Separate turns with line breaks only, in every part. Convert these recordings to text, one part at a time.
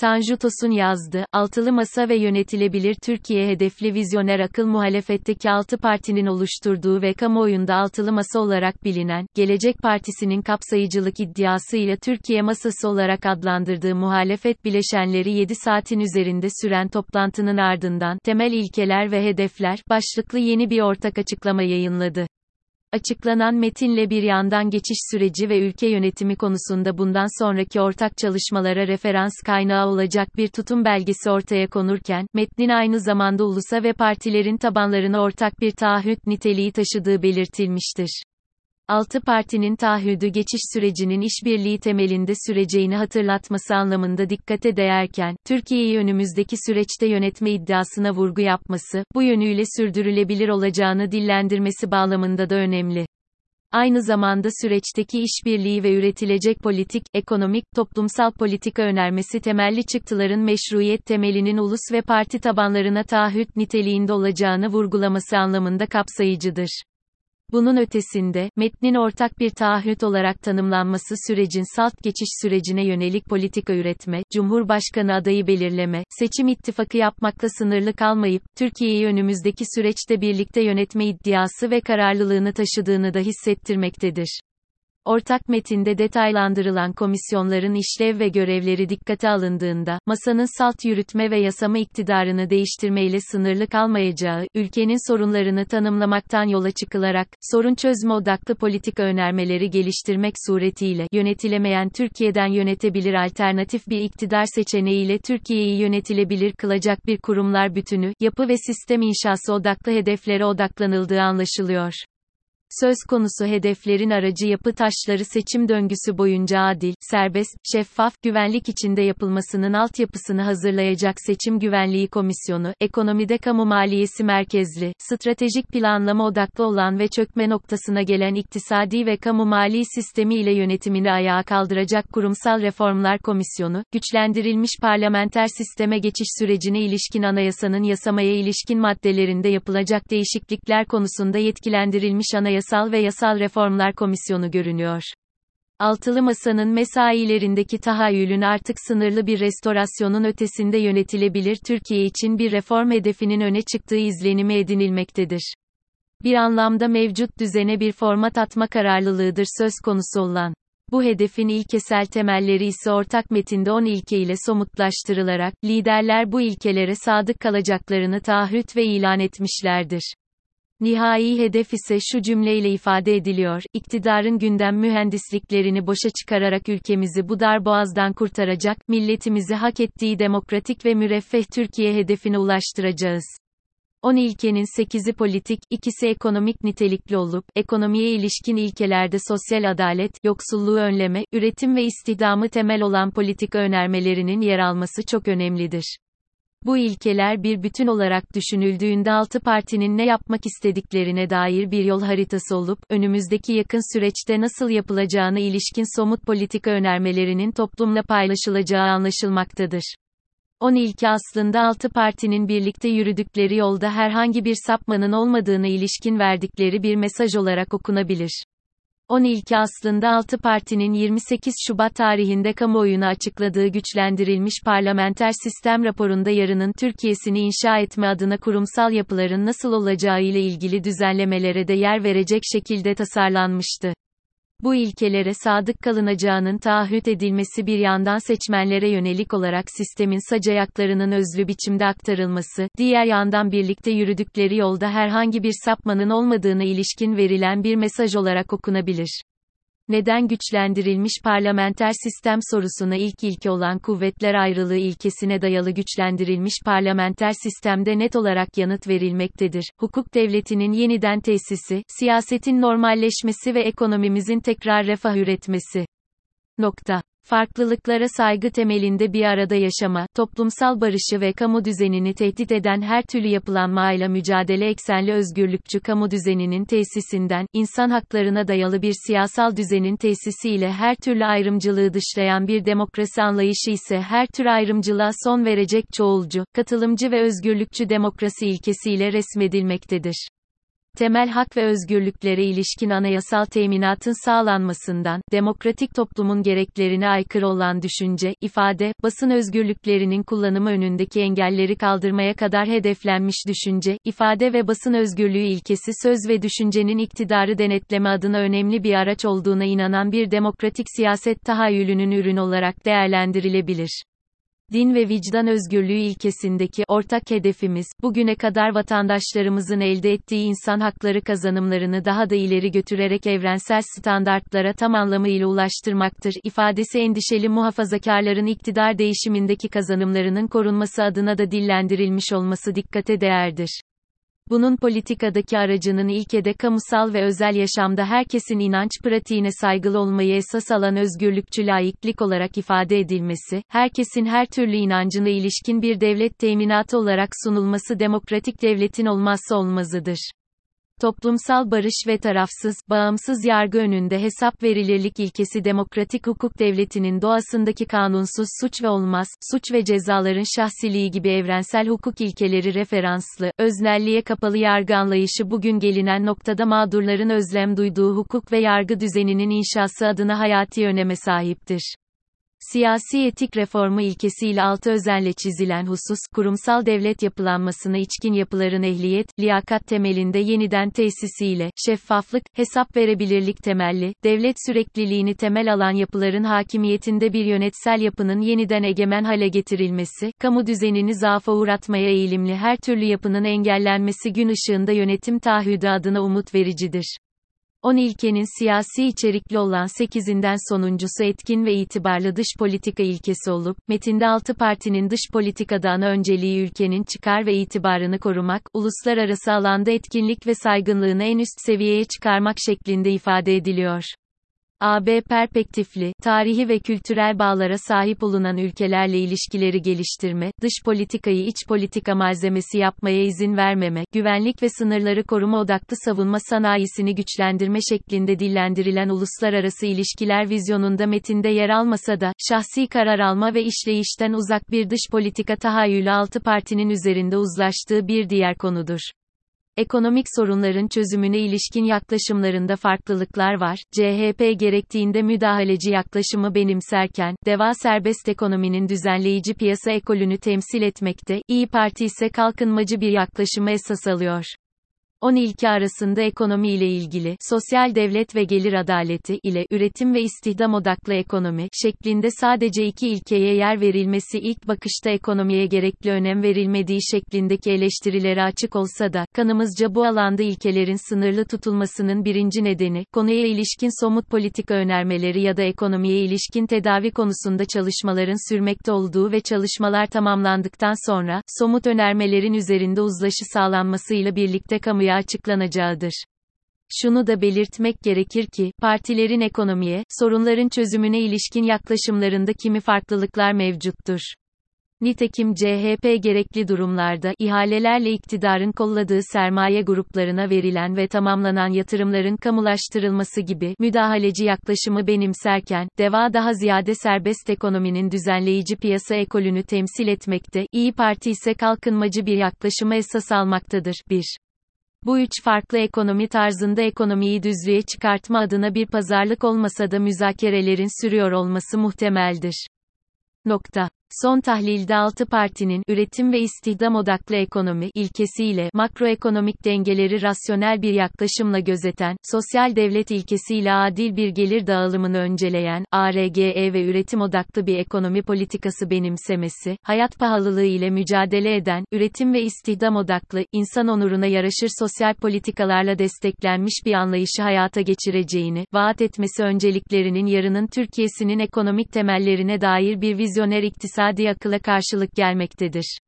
Tanju Tosun yazdı, Altılı Masa ve Yönetilebilir Türkiye hedefli vizyoner akıl muhalefetteki altı partinin oluşturduğu ve kamuoyunda Altılı Masa olarak bilinen, Gelecek Partisi'nin kapsayıcılık iddiasıyla Türkiye Masası olarak adlandırdığı muhalefet bileşenleri 7 saatin üzerinde süren toplantının ardından, temel ilkeler ve hedefler, başlıklı yeni bir ortak açıklama yayınladı. Açıklanan metinle bir yandan geçiş süreci ve ülke yönetimi konusunda bundan sonraki ortak çalışmalara referans kaynağı olacak bir tutum belgesi ortaya konurken, metnin aynı zamanda ulusa ve partilerin tabanlarına ortak bir taahhüt niteliği taşıdığı belirtilmiştir. Altı partinin taahhüdü geçiş sürecinin işbirliği temelinde süreceğini hatırlatması anlamında dikkate değerken, Türkiye'yi önümüzdeki süreçte yönetme iddiasına vurgu yapması, bu yönüyle sürdürülebilir olacağını dillendirmesi bağlamında da önemli. Aynı zamanda süreçteki işbirliği ve üretilecek politik, ekonomik, toplumsal politika önermesi temelli çıktıların meşruiyet temelinin ulus ve parti tabanlarına taahhüt niteliğinde olacağını vurgulaması anlamında kapsayıcıdır. Bunun ötesinde, metnin ortak bir taahhüt olarak tanımlanması sürecin salt geçiş sürecine yönelik politika üretme, Cumhurbaşkanı adayı belirleme, seçim ittifakı yapmakla sınırlı kalmayıp, Türkiye'yi önümüzdeki süreçte birlikte yönetme iddiası ve kararlılığını taşıdığını da hissettirmektedir. Ortak metinde detaylandırılan komisyonların işlev ve görevleri dikkate alındığında, masanın salt yürütme ve yasama iktidarını değiştirmeyle sınırlı kalmayacağı, ülkenin sorunlarını tanımlamaktan yola çıkılarak, sorun çözme odaklı politika önermeleri geliştirmek suretiyle, yönetilemeyen Türkiye'den yönetebilir alternatif bir iktidar seçeneğiyle Türkiye'yi yönetilebilir kılacak bir kurumlar bütünü, yapı ve sistem inşası odaklı hedeflere odaklanıldığı anlaşılıyor. Söz konusu hedeflerin aracı yapı taşları seçim döngüsü boyunca adil, serbest, şeffaf, güvenlik içinde yapılmasının altyapısını hazırlayacak Seçim Güvenliği Komisyonu, ekonomide kamu maliyesi merkezli, stratejik planlama odaklı olan ve çökme noktasına gelen iktisadi ve kamu mali sistemi ile yönetimini ayağa kaldıracak Kurumsal Reformlar Komisyonu, güçlendirilmiş parlamenter sisteme geçiş sürecine ilişkin anayasanın yasamaya ilişkin maddelerinde yapılacak değişiklikler konusunda yetkilendirilmiş anayasa Anayasal ve Yasal Reformlar Komisyonu görünüyor. Altılı Masa'nın mesailerindeki tahayyülün artık sınırlı bir restorasyonun ötesinde yönetilebilir Türkiye için bir reform hedefinin öne çıktığı izlenimi edinilmektedir. Bir anlamda mevcut düzene bir format atma kararlılığıdır söz konusu olan. Bu hedefin ilkesel temelleri ise ortak metinde 10 ilke ile somutlaştırılarak, liderler bu ilkelere sadık kalacaklarını taahhüt ve ilan etmişlerdir. Nihai hedef ise şu cümleyle ifade ediliyor, iktidarın gündem mühendisliklerini boşa çıkararak ülkemizi bu dar boğazdan kurtaracak, milletimizi hak ettiği demokratik ve müreffeh Türkiye hedefine ulaştıracağız. 10 ilkenin 8'i politik, ikisi ekonomik nitelikli olup, ekonomiye ilişkin ilkelerde sosyal adalet, yoksulluğu önleme, üretim ve istihdamı temel olan politika önermelerinin yer alması çok önemlidir. Bu ilkeler bir bütün olarak düşünüldüğünde altı partinin ne yapmak istediklerine dair bir yol haritası olup, önümüzdeki yakın süreçte nasıl yapılacağına ilişkin somut politika önermelerinin toplumla paylaşılacağı anlaşılmaktadır. 10 ilke aslında altı partinin birlikte yürüdükleri yolda herhangi bir sapmanın olmadığını ilişkin verdikleri bir mesaj olarak okunabilir. 10 ilke aslında 6 partinin 28 Şubat tarihinde kamuoyuna açıkladığı güçlendirilmiş parlamenter sistem raporunda yarının Türkiye'sini inşa etme adına kurumsal yapıların nasıl olacağı ile ilgili düzenlemelere de yer verecek şekilde tasarlanmıştı. Bu ilkelere sadık kalınacağının taahhüt edilmesi bir yandan seçmenlere yönelik olarak sistemin sac ayaklarının özlü biçimde aktarılması, diğer yandan birlikte yürüdükleri yolda herhangi bir sapmanın olmadığını ilişkin verilen bir mesaj olarak okunabilir neden güçlendirilmiş parlamenter sistem sorusuna ilk ilke olan kuvvetler ayrılığı ilkesine dayalı güçlendirilmiş parlamenter sistemde net olarak yanıt verilmektedir. Hukuk devletinin yeniden tesisi, siyasetin normalleşmesi ve ekonomimizin tekrar refah üretmesi. Nokta. Farklılıklara saygı temelinde bir arada yaşama, toplumsal barışı ve kamu düzenini tehdit eden her türlü yapılanmayla mücadele eksenli özgürlükçü kamu düzeninin tesisinden, insan haklarına dayalı bir siyasal düzenin tesisiyle her türlü ayrımcılığı dışlayan bir demokrasi anlayışı ise her tür ayrımcılığa son verecek çoğulcu, katılımcı ve özgürlükçü demokrasi ilkesiyle resmedilmektedir. Temel hak ve özgürlüklere ilişkin anayasal teminatın sağlanmasından, demokratik toplumun gereklerine aykırı olan düşünce, ifade, basın özgürlüklerinin kullanımı önündeki engelleri kaldırmaya kadar hedeflenmiş düşünce, ifade ve basın özgürlüğü ilkesi söz ve düşüncenin iktidarı denetleme adına önemli bir araç olduğuna inanan bir demokratik siyaset tahayyülünün ürün olarak değerlendirilebilir din ve vicdan özgürlüğü ilkesindeki ortak hedefimiz, bugüne kadar vatandaşlarımızın elde ettiği insan hakları kazanımlarını daha da ileri götürerek evrensel standartlara tam anlamıyla ulaştırmaktır. ifadesi endişeli muhafazakarların iktidar değişimindeki kazanımlarının korunması adına da dillendirilmiş olması dikkate değerdir. Bunun politikadaki aracının ilkede kamusal ve özel yaşamda herkesin inanç pratiğine saygılı olmayı esas alan özgürlükçü laiklik olarak ifade edilmesi, herkesin her türlü inancına ilişkin bir devlet teminatı olarak sunulması demokratik devletin olmazsa olmazıdır. Toplumsal barış ve tarafsız, bağımsız yargı önünde hesap verilirlik ilkesi demokratik hukuk devletinin doğasındaki kanunsuz suç ve olmaz, suç ve cezaların şahsiliği gibi evrensel hukuk ilkeleri referanslı, öznelliğe kapalı yargı anlayışı bugün gelinen noktada mağdurların özlem duyduğu hukuk ve yargı düzeninin inşası adına hayati öneme sahiptir. Siyasi etik reformu ilkesiyle altı özenle çizilen husus, kurumsal devlet yapılanmasını içkin yapıların ehliyet, liyakat temelinde yeniden tesisiyle, şeffaflık, hesap verebilirlik temelli, devlet sürekliliğini temel alan yapıların hakimiyetinde bir yönetsel yapının yeniden egemen hale getirilmesi, kamu düzenini zaafa uğratmaya eğilimli her türlü yapının engellenmesi gün ışığında yönetim taahhüdü adına umut vericidir. 10 ilkenin siyasi içerikli olan 8'inden sonuncusu etkin ve itibarlı dış politika ilkesi olup, metinde 6 partinin dış politikada ana önceliği ülkenin çıkar ve itibarını korumak, uluslararası alanda etkinlik ve saygınlığını en üst seviyeye çıkarmak şeklinde ifade ediliyor. AB perspektifli, tarihi ve kültürel bağlara sahip olunan ülkelerle ilişkileri geliştirme, dış politikayı iç politika malzemesi yapmaya izin vermeme, güvenlik ve sınırları koruma odaklı savunma sanayisini güçlendirme şeklinde dillendirilen uluslararası ilişkiler vizyonunda metinde yer almasa da, şahsi karar alma ve işleyişten uzak bir dış politika tahayyülü altı partinin üzerinde uzlaştığı bir diğer konudur. Ekonomik sorunların çözümüne ilişkin yaklaşımlarında farklılıklar var. CHP gerektiğinde müdahaleci yaklaşımı benimserken, DEVA serbest ekonominin düzenleyici piyasa ekolünü temsil etmekte, İyi Parti ise kalkınmacı bir yaklaşımı esas alıyor. 10 ilke arasında ekonomi ile ilgili, sosyal devlet ve gelir adaleti ile üretim ve istihdam odaklı ekonomi şeklinde sadece iki ilkeye yer verilmesi ilk bakışta ekonomiye gerekli önem verilmediği şeklindeki eleştirilere açık olsa da, kanımızca bu alanda ilkelerin sınırlı tutulmasının birinci nedeni, konuya ilişkin somut politika önermeleri ya da ekonomiye ilişkin tedavi konusunda çalışmaların sürmekte olduğu ve çalışmalar tamamlandıktan sonra, somut önermelerin üzerinde uzlaşı sağlanmasıyla birlikte kamuya kamuoyuna açıklanacağıdır. Şunu da belirtmek gerekir ki, partilerin ekonomiye, sorunların çözümüne ilişkin yaklaşımlarında kimi farklılıklar mevcuttur. Nitekim CHP gerekli durumlarda ihalelerle iktidarın kolladığı sermaye gruplarına verilen ve tamamlanan yatırımların kamulaştırılması gibi müdahaleci yaklaşımı benimserken, DEVA daha ziyade serbest ekonominin düzenleyici piyasa ekolünü temsil etmekte, İyi Parti ise kalkınmacı bir yaklaşımı esas almaktadır. 1. Bu üç farklı ekonomi tarzında ekonomiyi düzlüğe çıkartma adına bir pazarlık olmasa da müzakerelerin sürüyor olması muhtemeldir. Nokta. Son tahlilde altı partinin üretim ve istihdam odaklı ekonomi ilkesiyle makroekonomik dengeleri rasyonel bir yaklaşımla gözeten, sosyal devlet ilkesiyle adil bir gelir dağılımını önceleyen, ARGE ve üretim odaklı bir ekonomi politikası benimsemesi, hayat pahalılığı ile mücadele eden, üretim ve istihdam odaklı, insan onuruna yaraşır sosyal politikalarla desteklenmiş bir anlayışı hayata geçireceğini, vaat etmesi önceliklerinin yarının Türkiye'sinin ekonomik temellerine dair bir vizyoner iktisat iktisadi akıla karşılık gelmektedir.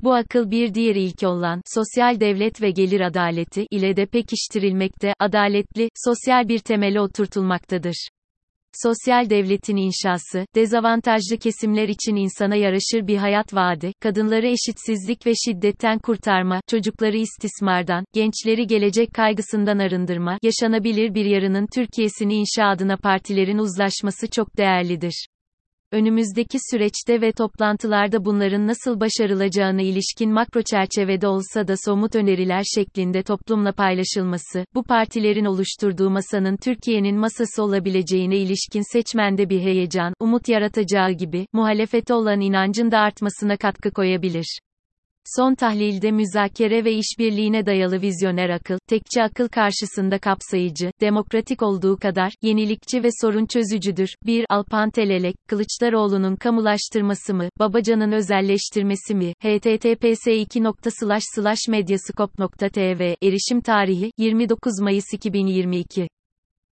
Bu akıl bir diğer ilke olan, sosyal devlet ve gelir adaleti, ile de pekiştirilmekte, adaletli, sosyal bir temele oturtulmaktadır. Sosyal devletin inşası, dezavantajlı kesimler için insana yaraşır bir hayat vaadi, kadınları eşitsizlik ve şiddetten kurtarma, çocukları istismardan, gençleri gelecek kaygısından arındırma, yaşanabilir bir yarının Türkiye'sini inşa adına partilerin uzlaşması çok değerlidir. Önümüzdeki süreçte ve toplantılarda bunların nasıl başarılacağına ilişkin makro çerçevede olsa da somut öneriler şeklinde toplumla paylaşılması, bu partilerin oluşturduğu masanın Türkiye'nin masası olabileceğine ilişkin seçmende bir heyecan, umut yaratacağı gibi, muhalefete olan inancın da artmasına katkı koyabilir. Son tahlilde müzakere ve işbirliğine dayalı vizyoner akıl, tekçi akıl karşısında kapsayıcı, demokratik olduğu kadar, yenilikçi ve sorun çözücüdür. 1. Alpan Telelek, Kılıçdaroğlu'nun kamulaştırması mı, Babacan'ın özelleştirmesi mi? https 2. medyascope.tv, erişim tarihi, 29 Mayıs 2022